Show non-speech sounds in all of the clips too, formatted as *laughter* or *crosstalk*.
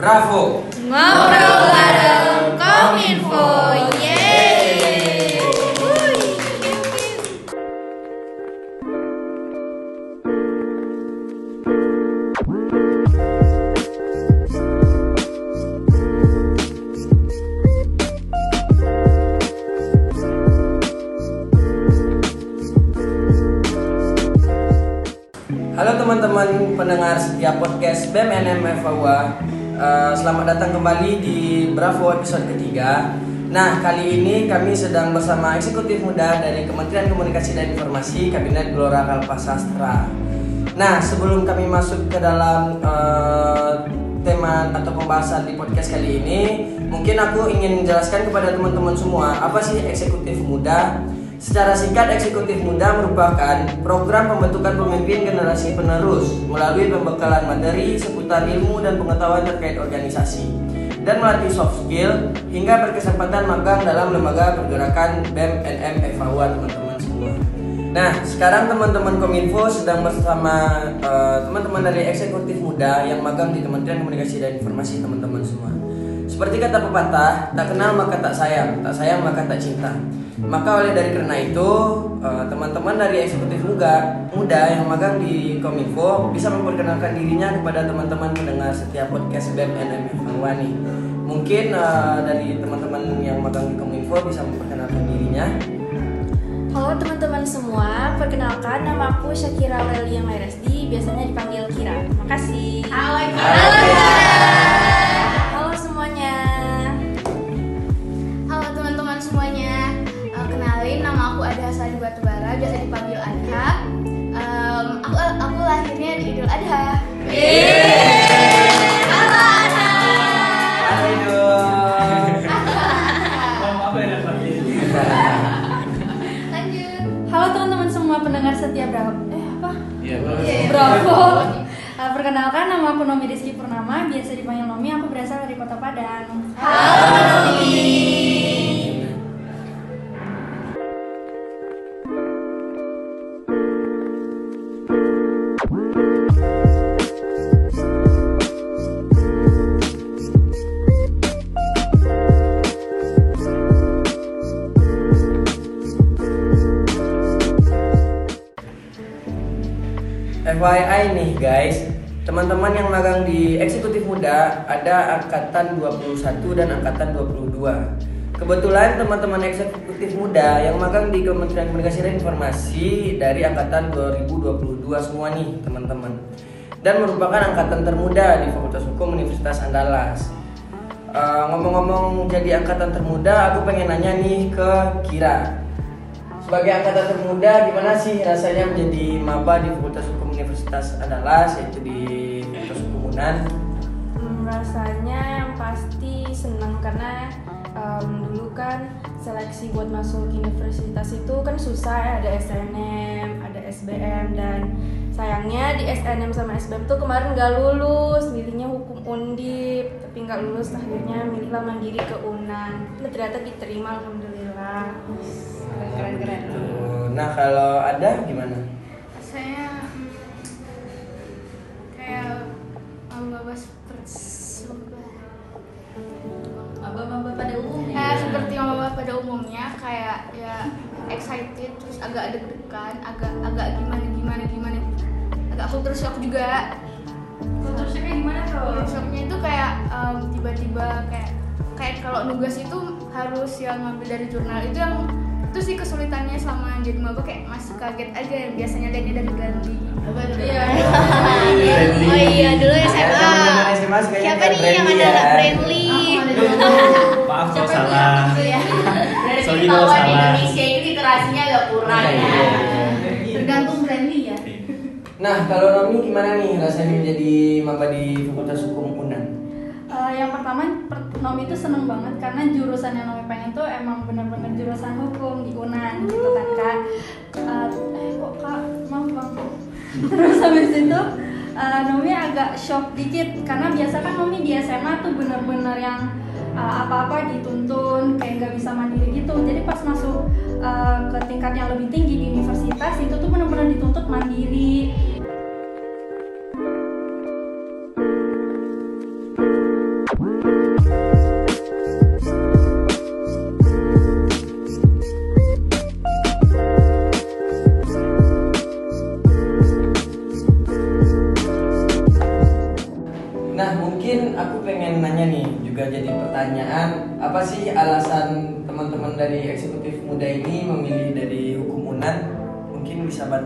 Bravo. Ngobrol bareng Eh, Selamat datang kembali di Bravo episode ketiga. Nah kali ini kami sedang bersama eksekutif muda dari Kementerian Komunikasi dan Informasi Kabinet Gelora Kalpasastra. Nah sebelum kami masuk ke dalam eh, tema atau pembahasan di podcast kali ini Mungkin aku ingin menjelaskan kepada teman-teman semua Apa sih eksekutif muda Secara singkat, eksekutif muda merupakan program pembentukan pemimpin generasi penerus melalui pembekalan materi seputar ilmu dan pengetahuan terkait organisasi dan melatih soft skill hingga berkesempatan magang dalam lembaga pergerakan BEM NM FAWA teman-teman semua. Nah, sekarang teman-teman Kominfo sedang bersama eh, teman-teman dari eksekutif muda yang magang di Kementerian Komunikasi dan Informasi teman-teman semua. Seperti kata pepatah, tak kenal maka tak sayang, tak sayang maka tak cinta. Maka oleh dari karena itu, eh, teman-teman dari eksekutif muda, muda yang magang di Kominfo bisa memperkenalkan dirinya kepada teman-teman pendengar setiap podcast BEM NM Wani. Mungkin eh, dari teman-teman yang magang di Kominfo bisa memperkenalkan dirinya. Halo teman-teman semua, perkenalkan nama aku Syakira Lelia Mairesdi, biasanya dipanggil Kira. Makasih. Halo Halo Halo. Halo teman-teman semua pendengar setia Bravo. Eh apa? Iya, Bravo. Uh, perkenalkan nama aku Nomi Rizky Purnama, biasa dipanggil Nomi. Aku berasal dari Kota Padang. FYI nih guys, teman-teman yang magang di eksekutif muda ada angkatan 21 dan angkatan 22. Kebetulan teman-teman eksekutif muda yang magang di Kementerian Komunikasi dan Informasi dari angkatan 2022 semua nih teman-teman. Dan merupakan angkatan termuda di Fakultas Hukum Universitas Andalas. Eh, ngomong-ngomong jadi angkatan termuda, aku pengen nanya nih ke Kira. Sebagai angkatan termuda, gimana sih rasanya menjadi maba di Fakultas Universitas Andalas, yaitu di Fakultas Hukum Unan? Hmm, rasanya yang pasti senang karena em, dulu kan seleksi buat masuk universitas itu kan susah ya ada SNM, ada SBM dan sayangnya di SNM sama SBM tuh kemarin nggak lulus, milihnya hukum undip tapi nggak lulus akhirnya milihlah mandiri ke Unan. Dan ternyata diterima alhamdulillah. Keren-keren. Tuh, Nah kalau ada gimana? Maba seperti Maba-maba pada umumnya. Kayak seperti maba pada umumnya kayak ya excited terus agak deg-degan, agak agak gimana gimana gimana. Agak culture shock juga. Culture shocknya gimana tuh? Culture shocknya itu kayak em, tiba-tiba kayak kayak kalau nugas itu harus yang ngambil dari jurnal itu yang itu sih kesulitannya selama jadi maba kayak masih kaget aja yang biasanya lihatnya dari Gandhi. Iya. Brandly. Oh iya, dulu Ya, SMA. sukanya Siapa nih yang ada ya? Brandly? Maaf kalau salah. Sorry kalau salah. Indonesia ini literasinya agak kurang Iya, ya. iya, Tergantung brandly ya. Nah kalau Nomi gimana nih rasanya menjadi maba di Fakultas Hukum Unan? Eh, yang pertama per- Nomi itu seneng banget karena jurusan yang Nomi pengen tuh emang bener-bener jurusan hukum di Unan gitu kan kak. Eh, eh kok kak? Maaf bang. *laughs* Terus habis itu eh, Nomi agak shock dikit karena biasa kan Nomi di SMA tuh bener-bener yang eh, apa-apa dituntun kayak nggak bisa mandiri gitu. Jadi pas masuk eh, ke tingkat yang lebih tinggi di universitas itu tuh bener-bener dituntut mandiri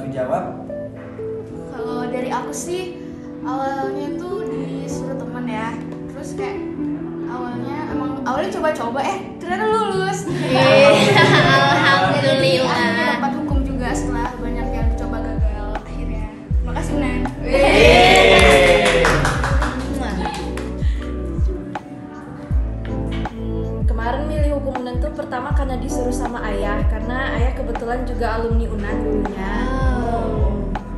bantu jawab. Kalau dari aku sih awalnya tuh disuruh temen ya. Terus kayak awalnya emang awalnya coba-coba eh ternyata lulus. Alhamdulillah. Akhirnya dapat hukum juga setelah banyak yang coba gagal akhirnya. Makasih Unan. Kemarin milih hukum Unan tuh pertama karena disuruh sama ayah karena ayah kebetulan juga alumni Unan dulunya.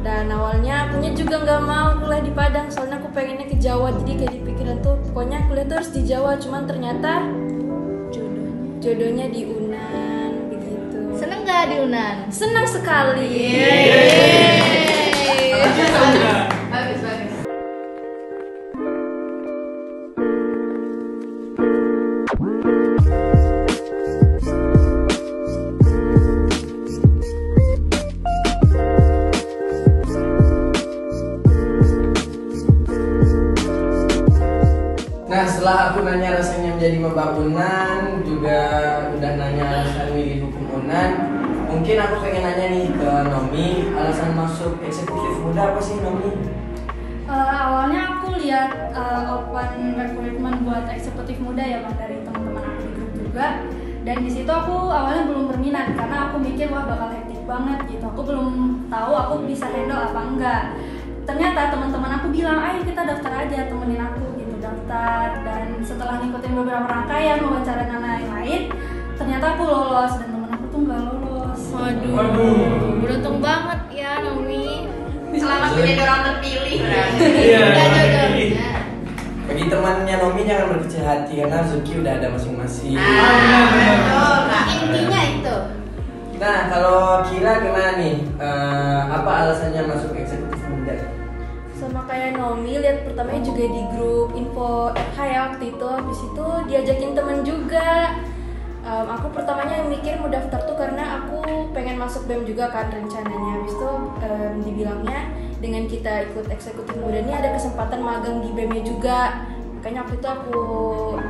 Dan awalnya akunya juga nggak mau kuliah di Padang soalnya aku pengennya ke Jawa jadi kayak di pikiran tuh pokoknya kuliah tuh harus di Jawa cuman ternyata jodohnya jodohnya di Unan begitu. Seneng gak di Unan? Senang sekali. Bagus setelah aku nanya rasanya menjadi maba unan juga udah nanya alasan milih hukum unan mungkin aku pengen nanya nih ke Nomi alasan masuk eksekutif muda apa sih Nomi? Eh, awalnya aku lihat eh, open recruitment buat eksekutif muda ya bang dari teman-teman aku di grup juga. Dan di situ aku awalnya belum berminat karena aku mikir wah bakal hektik banget gitu. Aku belum tahu aku bisa handle apa enggak. Ternyata teman-teman aku bilang ayo kita daftar aja temenin aku daftar dan setelah ngikutin beberapa rangkaian wawancara dan lain-lain ternyata aku lolos dan temen aku tuh nggak lolos Waduh. Beruntung banget ya Nomi. Selamat menjadi orang terpilih. Iya. Bagi temannya Nomi jangan berkecil hati karena rezeki udah ada masing-masing. Intinya itu. Nah kalau Kira gimana nih? Eh, apa alasannya masuk eksekutif muda? Sama kayak Nomi lihat pertamanya juga di grup info FH ya waktu itu. Habis itu diajakin temen juga. Em, aku pertamanya mikir mau daftar tuh karena aku pengen masuk BEM juga kan rencananya. Habis itu em, dibilangnya dengan kita ikut eksekutif muda ini ada kesempatan magang di BEM nya juga. Makanya waktu itu aku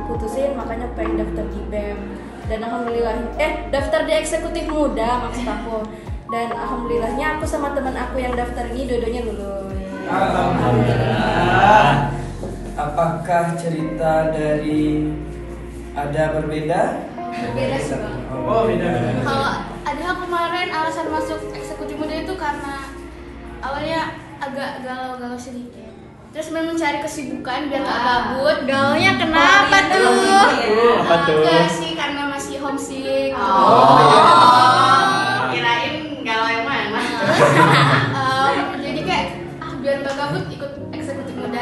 putusin makanya pengen daftar di BEM dan alhamdulillah eh daftar di eksekutif muda maksud aku. Dan alhamdulillahnya aku sama teman aku yang daftar ini dua-duanya lulus Alhamdulillah. Apakah cerita dari ada berbeda? Berbeda sih, Bang. Oh, beda. Kalau ada kemarin alasan masuk eksekutif muda itu karena awalnya agak galau-galau sedikit. Terus memang mencari kesibukan biar nggak gabut. Gaulnya kenapa tuh? Apa tuh? Enggak sih karena masih homesick. Oh. Kirain galau yang mana? *laughs*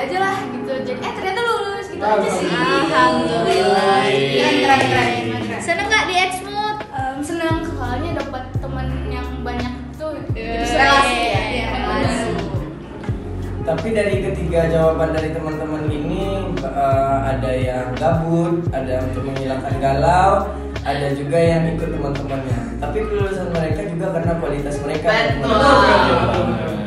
aja lah gitu. Jadi eh ternyata lulus gitu aja sih. Alhamdulillah. Keren keren keren. Seneng gak di Exmood? Em, senang soalnya dapat teman yang banyak tuh jadi relasi ya. iya. Tapi dari ketiga jawaban dari teman-teman ini eh, ada yang gabut, ada untuk menghilangkan galau, ada juga yang ikut teman-temannya. Tapi kelulusan mereka juga karena kualitas mereka. Betul. Nah,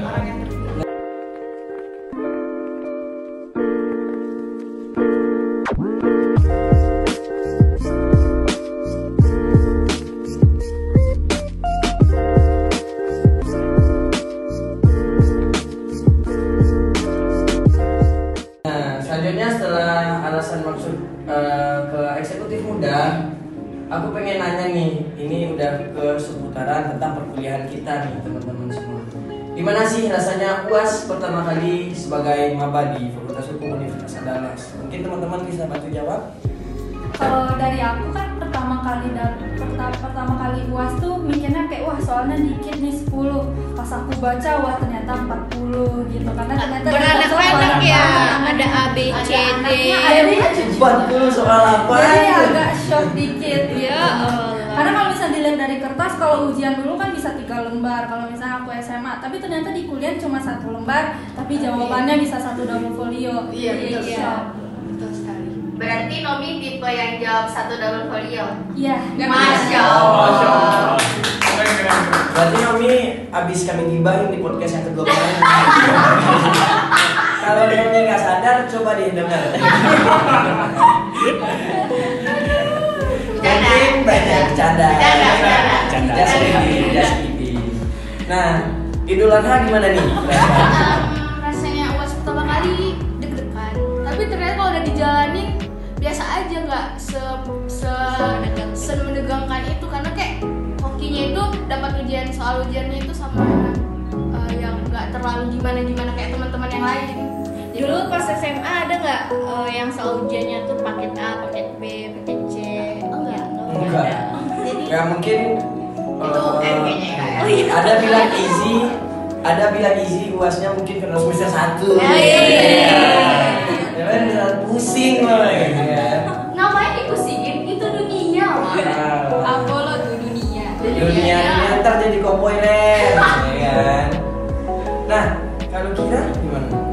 sebagai maba di Fakultas Hukum Universitas Andalas? Mungkin teman-teman bisa bantu jawab? Kalau dari aku kan pertama kali dan pertama, pertama kali uas tuh mikirnya kayak wah soalnya dikit nih 10 Pas aku baca wah ternyata 40 gitu Karena ternyata Beranak-anak ya. Ada A, B, C, D. Ada dia 40 soal apa? Jadi agak shock dikit Ya Allah. Karena kalau kertas kalau ujian dulu kan bisa tiga lembar kalau misalnya aku SMA tapi ternyata di kuliah cuma satu lembar tapi jawabannya bisa satu double folio Iya, betul. Jadi shock. Betul sekali. Berarti Nomi tipe yang jawab satu double folio. iya Masya Masya Allah. Berarti Nomi abis kami gibahin di podcast yang kedua kemarin. *laughs* Kalau Nomi nggak sadar, coba didengar. Mungkin banyak bercanda. Bercanda, bercanda. Bercanda. Just kidding, just kidding. Nah, Idul Adha gimana nih? Em, rasanya uas pertama kali deg-degan tapi ternyata kalau udah dijalanin biasa aja nggak se se menegangkan itu karena kayak hokinya itu dapat ujian soal ujiannya itu sama eh, yang nggak terlalu gimana gimana kayak teman-teman yang lain Dulu pas SMA ada nggak eh, yang soal ujiannya tuh paket A, paket B, paket C? Enggak. Enggak. Jadi Ya mungkin Itu M kayaknya ya. Oh iya. ada bilang easy, ada bilang easy uasnya mungkin karena semester satu. Ya, iya, iya, iya. Ya kan bisa pusing lah gitu ya. namanya dipusingin itu dunia mah Ah. Apollo tuh dunia Dunia dunia ntar jadi ler, ya kan. Nah, kalau kira gimana?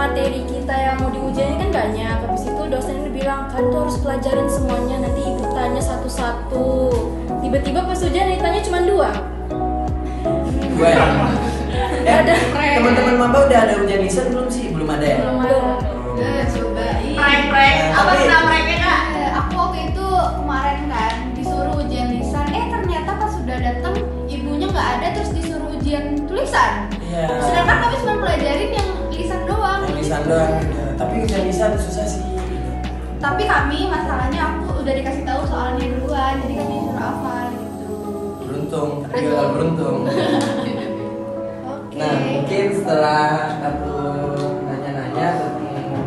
Materi kita yang mau diujian ini kan banyak. Habis itu dosen ini bilang kan tuh harus pelajarin semuanya. Nanti ibu tanya satu-satu. Tiba-tiba pas ujian ditanya cuma dua. Gue. Eh, Ada. teman-teman maba udah ada ujian lisan belum sih? Belum ada ya? Belum Oh. Eh, coba prank prank Nah, apa sih nama pranknya kak Eh, aku waktu itu kemarin kan disuruh ujian lisan eh ternyata pas sudah datang ibunya nggak ada terus disuruh ujian tulisan Iya. sedangkan kami cuma pelajarin yang doang. Ya, Tapi ujian lisan susah sih. tapi kami masalahnya aku udah dikasih tahu soalnya duluan jadi kami disuruh hafal gitu Beruntung, tapi gagal beruntung. oke Nah, mungkin setelah aku nanya-nanya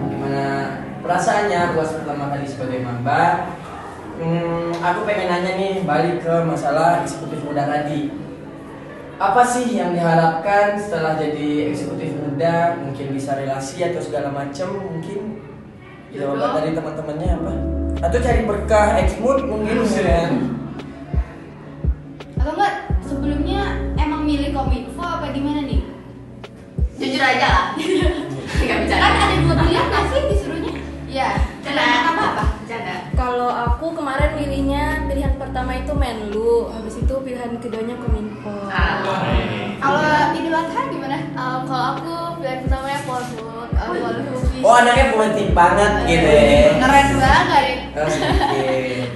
gimana perasaannya buat pertama kali sebagai mamba, hmm, aku pengen nanya nih balik ke masalah eksekutif muda tadi. Apa sih yang diharapkan setelah jadi eksekutif muda? Mungkin bisa relasi atau segala macam mungkin? Jawaban dari teman-temannya apa? Atau cari berkah eksmut mungkin ya. atau enggak sebelumnya emang milih kominfo apa gimana nih? Jujur aja lah. *laughs* Nggak bicara kan ada dua pilihan nggak sih disuruhnya? Ya kenapa apa apa? Bercanda Kalau aku kemarin milihnya pilihan pertama itu Menlu, habis itu pilihan keduanya Kominfo. kalau Idul Adha gimana kalau aku pilihan pertamanya Polhut Polhut Oh anaknya politik banget gitu ya. keren banget Oh, oke.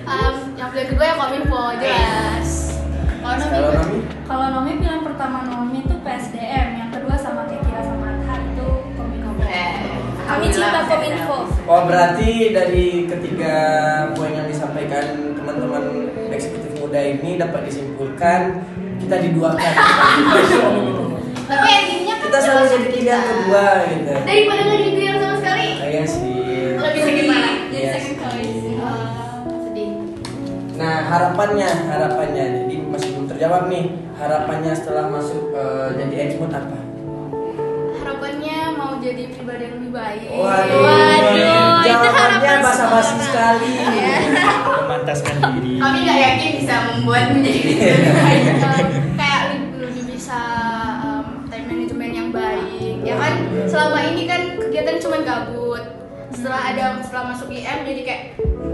um, yang pilihan kedua yang kominfo jelas kalau Nomi Kalau Nomi? Pilihan pertama Nomi itu PSDM, yang kedua sama Kekira sama Atha itu Kominfo. Kami cinta Kominfo. Oh berarti dari ketiga poin yang disampaikan teman-teman eksekutif muda ini dapat disimpulkan kita diduakan. tapi endingnya kan kita selalu jadi pilihan kedua gitu. daripada nggak jadi pilihan sama sekali Iya sih. lebih sakit mana jadi Iya second sih. choice Oh, sedih Nah harapannya, harapannya jadi masih belum terjawab nih. Harapannya setelah masuk eh, jadi eksmut apa? Harapannya mau jadi pribadi yang lebih baik. Waduh, Waduh, itu jawabannya harapan basa-basi semua. sekali. memantaskan diri. Kami nggak yakin bisa membuat menjadi pribadi yang baik. Kayak lebih, lebih bisa um, time management yang baik. Ya kan? Selama ini kan kegiatan cuma gabut. Setelah ada setelah masuk IM jadi kayak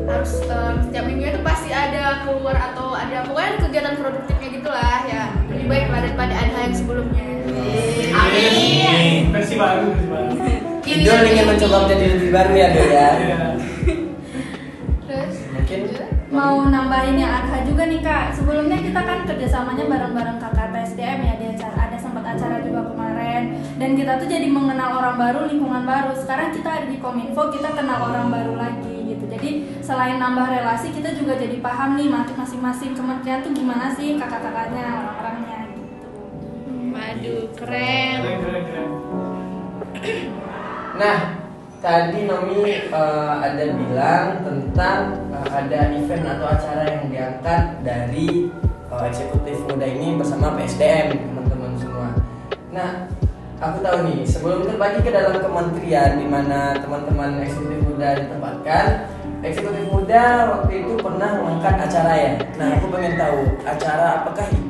harus um, setiap minggu itu pasti ada keluar atau ada pokoknya kegiatan produktifnya gitulah ya. Lebih baik daripada ada yang sebelumnya amin versi baru versi baru Idol ingin mencoba menjadi lebih baru ya Dol ya. Iya. terus Mungkin Mau nambahin yang Atha juga nih kak. Sebelumnya kita kan kerjasamanya bareng-bareng kakak PSDM ya di acara ada sempat acara juga kemarin. Dan kita tuh jadi mengenal orang baru, lingkungan baru. Sekarang kita ada di Kominfo, kita kenal orang baru lagi gitu. Jadi selain nambah relasi, kita juga jadi paham nih masing-masing kementerian tuh gimana sih kakak-kakaknya, orang-orangnya. Waduh, keren. Nah, tadi Nomi eh, ada bilang tentang eh, ada event atau acara yang diangkat dari eh, eksekutif muda ini bersama PSDM teman-teman semua. Nah, aku tahu nih sebelum terbagi ke dalam kementerian di mana teman-teman eksekutif muda ditempatkan, eksekutif muda waktu itu pernah mengangkat acara ya. Nah, aku pengen tahu acara apakah itu?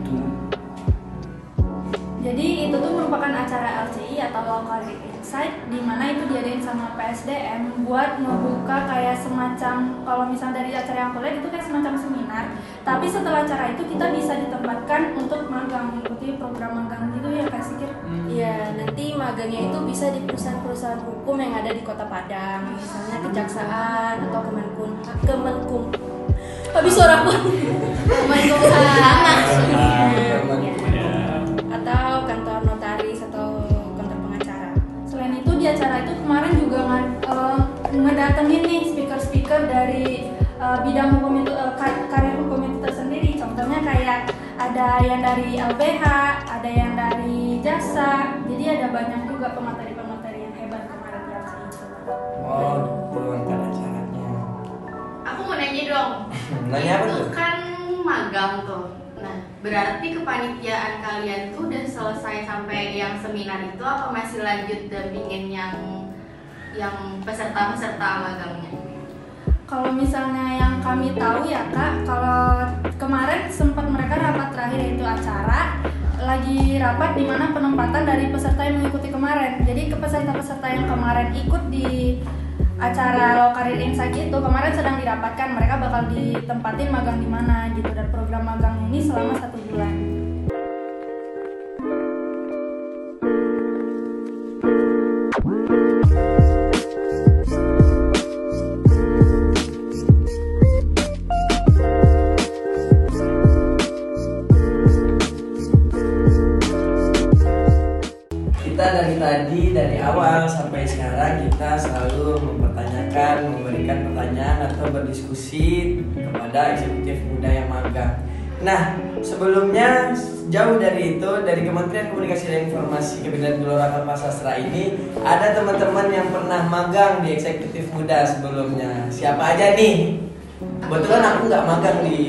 Jadi itu tuh merupakan acara LCI atau local Insight di mana itu diadain sama PSDM buat ngebuka kayak semacam kalau misal dari acara yang aku lihat itu kayak semacam seminar. Tapi setelah acara itu kita bisa ditempatkan untuk magang mengikuti program magang gitu ya Kak Sikir? Iya, nanti magangnya itu bisa di perusahaan-perusahaan hukum yang ada di Kota Padang, misalnya Kejaksaan atau Kemenkum, Kemenkum. Habis suara pun. Kemenkumham acara itu kemarin juga eh, ngedatengin nih speaker-speaker dari eh, bidang hukum itu eh, kar- karir hukum itu tersendiri. Contohnya kayak ada yang dari LBH, ada yang dari jasa. Jadi ada banyak juga pemateri-pemateri yang hebat kemarin di acara itu. Oh, peluang acaranya. Aku mau nanya dong. *laughs* Nanya apa itu tuh? kan magang tuh. Berarti kepanitiaan kalian tuh udah selesai sampai yang seminar itu apa masih lanjut dampingin yang yang peserta-peserta magangnya? Kalau misalnya yang kami tahu ya kak, kalau kemarin sempat mereka rapat terakhir yaitu acara lagi rapat di mana penempatan dari peserta yang mengikuti kemarin. Jadi ke peserta-peserta yang kemarin ikut di acara Law Career Insight itu kemarin sedang dirapatkan mereka bakal ditempatin magang di mana gitu program magang ini selama satu bulan. Eksekutif muda yang magang. Nah, sebelumnya jauh dari itu dari Kementerian Komunikasi dan Informasi Kabinet Gelora Kapal Sastra ini ada teman-teman yang pernah magang di eksekutif muda sebelumnya. Siapa aja nih? Kebetulan aku nggak magang di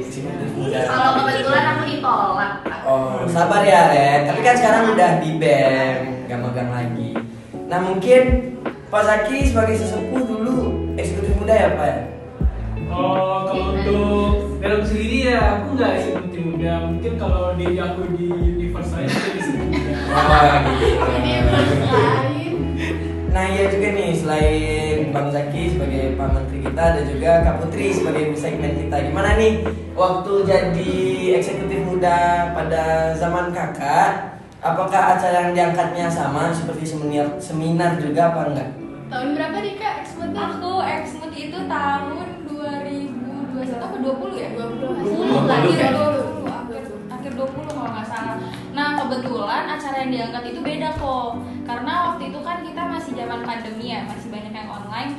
eksekutif muda. Kalau kebetulan aku ditolak. Oh, sabar ya, Ren. Tapi kan sekarang udah di BEM, gak magang lagi. Nah, mungkin Pak Zaki sebagai sesepuh dulu eksekutif muda ya, Pak? Oh, kalau untuk dalam sendiri ya aku nggak eksekutif muda. Mungkin kalau diri aku di universe lain gitu. lain Nah, iya juga nih selain Bang Zaki sebagai Pak Menteri kita ada juga Kak Putri sebagai segmen kita. Gimana nih waktu jadi eksekutif muda pada zaman Kakak? Apakah acara yang diangkatnya sama seperti seminar seminar juga apa enggak? tahun berapa nih kak Aku eksmut itu tahun 2021 apa 20 ya? 20 akhir kan? 20 akhir, akhir 20 kalau nggak salah. Nah kebetulan acara yang diangkat itu beda kok, karena waktu itu kan kita masih zaman pandemi ya, masih banyak yang online.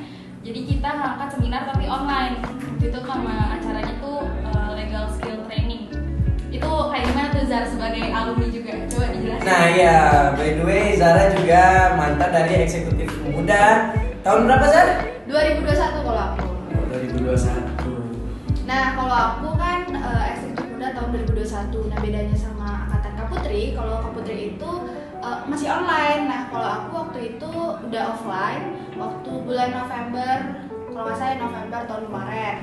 Jadi kita ngangkat seminar tapi online. Waktu itu sama acaranya tuh uh, legal skill training. Itu kayak gimana tuh Zar sebagai alumni juga? Coba dijelasin. Nah ya, by the way Zara juga mantan dari eksekutif muda Tahun berapa Zara? 2021 kalau aku Oh, 2021 Nah, kalau aku kan eh, eksekutif muda tahun 2021. Nah, bedanya sama angkatan Kak Putri, kalau Kak Putri itu eh, masih online. Nah, kalau aku waktu itu udah offline waktu bulan November, kalau nggak salah November tahun kemarin.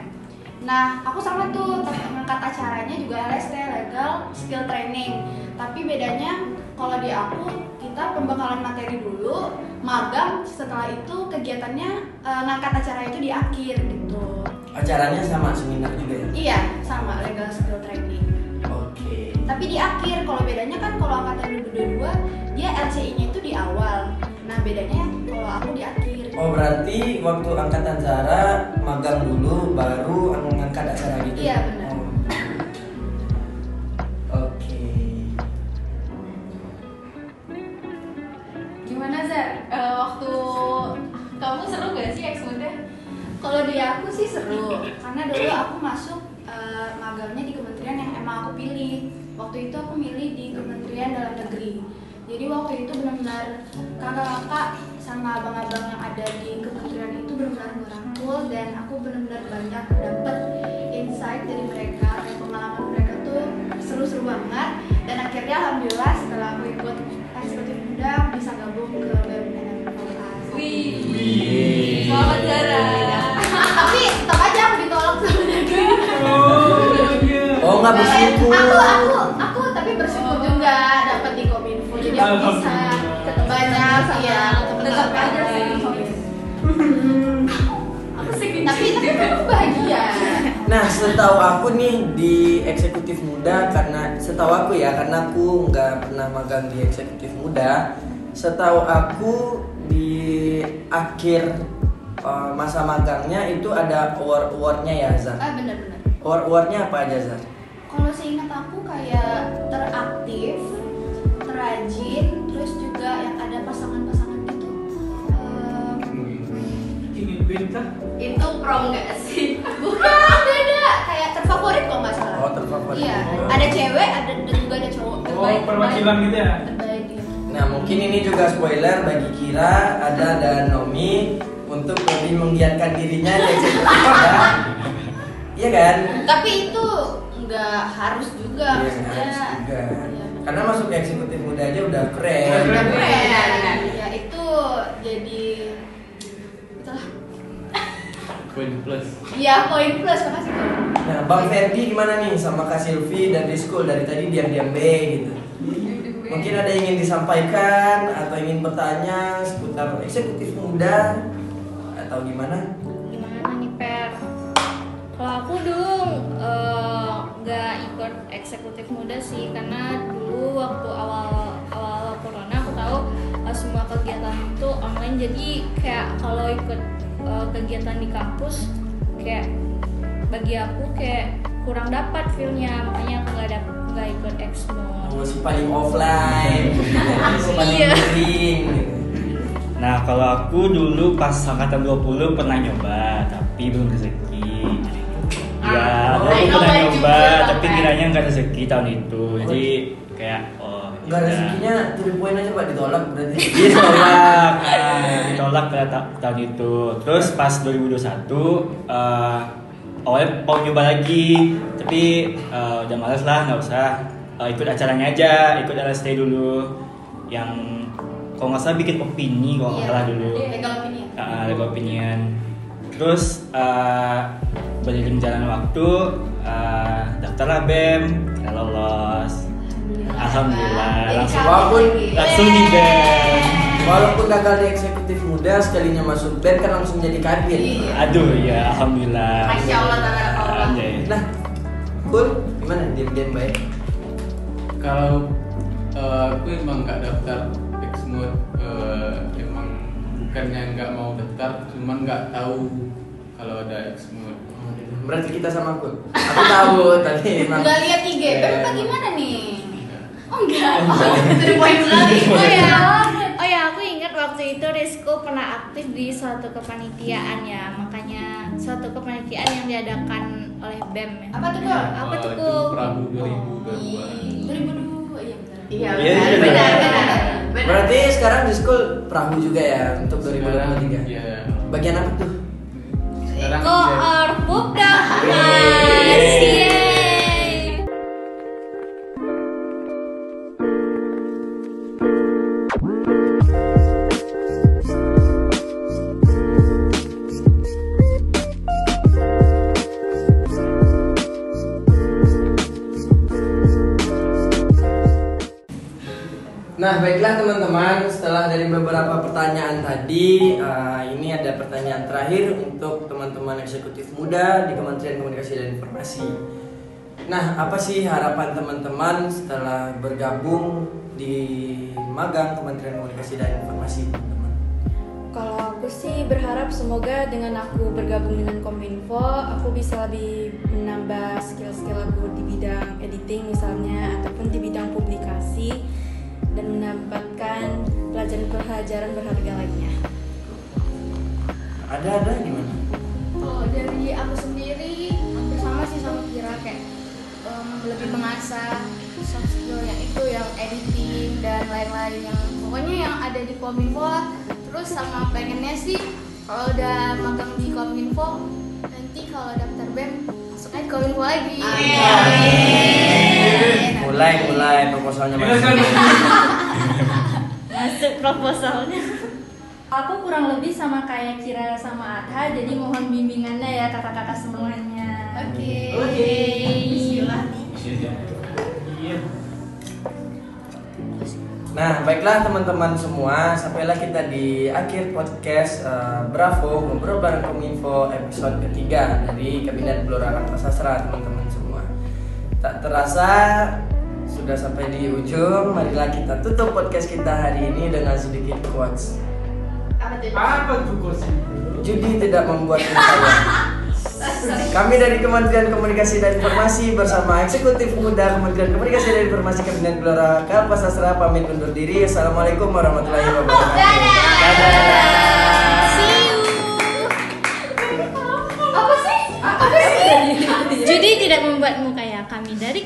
Nah, aku sama tuh ngangkat acaranya juga LST Legal Skill Training. Tapi bedanya kalau di aku kita pembekalan materi dulu, magang setelah itu kegiatannya eh, ngangkat acara itu di akhir gitu. Acaranya sama seminar juga ya? Iya, sama legal skill training. Oke Tapi di akhir, kalau bedanya kan kalau angkatan 2022 dia LCI-nya itu di awal. Nah, bedanya kalau aku di akhir. Oh berarti waktu angkatan Zara magang dulu baru ngangkat acara gitu? Iya, benar. Di aku sih seru, *laughs* karena dulu aku masuk eh, magangnya di kementerian yang emang aku pilih. Waktu itu aku milih di Kementerian Dalam Negeri. Jadi waktu itu benar-benar kakak-kakak sama abang-abang yang ada di kementerian itu benar-benar merangkul dan aku benar-benar banyak dapet insight dari mereka dan pengalaman mereka tuh seru-seru banget dan akhirnya alhamdulillah setelah aku ikut eksekutif muda bisa gabung ke Fakultas. Wih, selamat Zara. Tapi tetap aja aku ditolak sama negeri. Oh, iya. Oh nggak bersyukur Aku aku aku tapi bersyukur juga dapat di Kominfo. Jadi aku bisa Alhamdulillah. banyak Iya, tetap aja sih *laughs* tapi tapi kamu bahagia Nah, setahu aku nih di eksekutif muda karena setahu aku ya karena aku nggak pernah magang di eksekutif muda. Setahu aku di akhir uh, masa magangnya itu ada award-awardnya ya Zar. ah benar-benar Award-awardnya apa aja Zar? kalau seingat aku kayak teraktif terajin terus juga yang ada pasangan-pasangan gitu Ehm, Ingin bintang. Itu prom nggak sih? bukan beda kayak terfavorit kok nggak salah Oh, terfavorit. iya ada cewek ada dan juga ada cowok Oh, perwakilan gitu ya. terbaik iya. Nah, mungkin ini juga spoiler bagi Kira, Ada dan Nomi untuk lebih menggiatkan dirinya di eksekutif muda. Iya kan? tapi itu nggak harus juga Iya, maksudnya harus juga. Iya. Karena masuk ke eksekutif muda aja udah keren. Udah keren. keren. ya itu jadi itulah Poin plus. Iya poin plus makasih. Nah, Bang Ferdi gimana nih sama Kak Silvi dan Rizkul dari tadi diam-diam B gitu. Mungkin ada yang ingin disampaikan atau ingin bertanya seputar eksekutif muda atau gimana? Gimana nih Per? Kalau aku dulu eh, nggak ikut eksekutif muda sih karena dulu waktu awal awal corona aku tahu eh, semua kegiatan itu online jadi kayak kalau ikut eh, kegiatan di kampus kayak bagi aku kayak kurang dapat feelnya makanya aku nggak dap- nggak ikut eksmo. Oh, si paling offline, *laughs* si paling Iya. Nah, kalau aku dulu pas angkatan 20 pernah nyoba, tapi belum rezeki. Ya, Ah, aku I know pernah I nyoba, juga, tapi kiranya nggak rezeki tahun itu. Jadi kayak oh, Enggak ya. rezekinya tujuh poin aja pak ditolak berarti. *laughs* ditolak nah, ditolak pada ta- tahun itu terus pas 2021 eh awalnya mau nyoba lagi tapi eh, udah males lah nggak usah Eh, ikut acaranya aja ikut LST dulu yang kalau nggak salah bikin opini kalau nggak Iya. salah dulu legal opinion uh, legal opinion terus uh, beriring jalan waktu uh, daftarlah bem kita lolos alhamdulillah langsung Walaupun langsung di bem Walaupun gagal di eksekutif muda, sekalinya masuk band kan langsung jadi kadin. Iya. aduh ya alhamdulillah Masya Allah. Anjay. Nah, Kul, gimana diam-diam baik? kalau eh, aku emang nggak daftar Exmood eh, emang bukannya nggak mau daftar cuman nggak tahu kalau ada Exmood Berarti kita sama Kul. Aku tahu *laughs* tapi emang. nggak lihat IG Iya, bem apa emang. gimana nih Enggak. oh enggak Itu di poin sekali. Oh ya, oh ya aku ingat waktu itu Rizko pernah aktif di suatu kepanitiaan ya, makanya suatu kepanitiaan yang diadakan oleh BEM ya. apa tuh kok Apa tuh, Kul? Prabu 2022 2002 iya benar Iya, Iya, benar, iya. Benar. Berarti sekarang di school perahu juga ya untuk sekarang 2023. ya Bagian apa tuh? sekarang Ko pertanyaan tadi, eh, ini ada pertanyaan terakhir untuk teman-teman eksekutif muda di Kementerian Komunikasi dan Informasi. Nah, apa sih harapan teman-teman setelah bergabung di magang Kementerian Komunikasi dan Informasi? Kalau aku sih berharap semoga dengan aku bergabung dengan Kominfo, aku bisa lebih menambah skill-skill aku di bidang editing misalnya, ataupun di bidang publikasi, dan mendapatkan pelajaran-pelajaran berharga lainnya. Ada-ada gimana? Kalau dari aku sendiri hampir sama sih sama Kira kayak em, lebih mengasah soft skill yang itu yang editing dan lain-lain yang pokoknya yang ada di Kominfo lah. Terus sama pengennya sih kalau udah magang di Kominfo nanti kalau daftar BEM masuk aja Kominfo lagi. Mulai, mulai proposalnya masuk. Masuk proposalnya. Aku kurang lebih sama kayak Kira sama Adha, jadi mohon bimbingannya ya kakak-kakak semuanya. Oke. Bismillah nih. Iya. Nah, baiklah teman-teman semua, sampailah kita di akhir podcast eh, Bravo ngobrol bareng Kominfo episode ketiga dari Kabinet Blora Karta Sastra teman-teman semua. Tak terasa sudah sampai di ujung, marilah kita tutup podcast kita hari ini dengan sedikit quotes. Apa tuh? Apa tuh kursi? Judi tidak membuatmu kaya. Kami dari Kementerian Komunikasi dan Informasi bersama Eksekutif Muda Kementerian Komunikasi dan Informasi Kabinet Gelora Kalpa Sastra pamit undur diri. Assalamualaikum warahmatullahi wabarakatuh. Judi tidak membuatmu kaya. Kami dari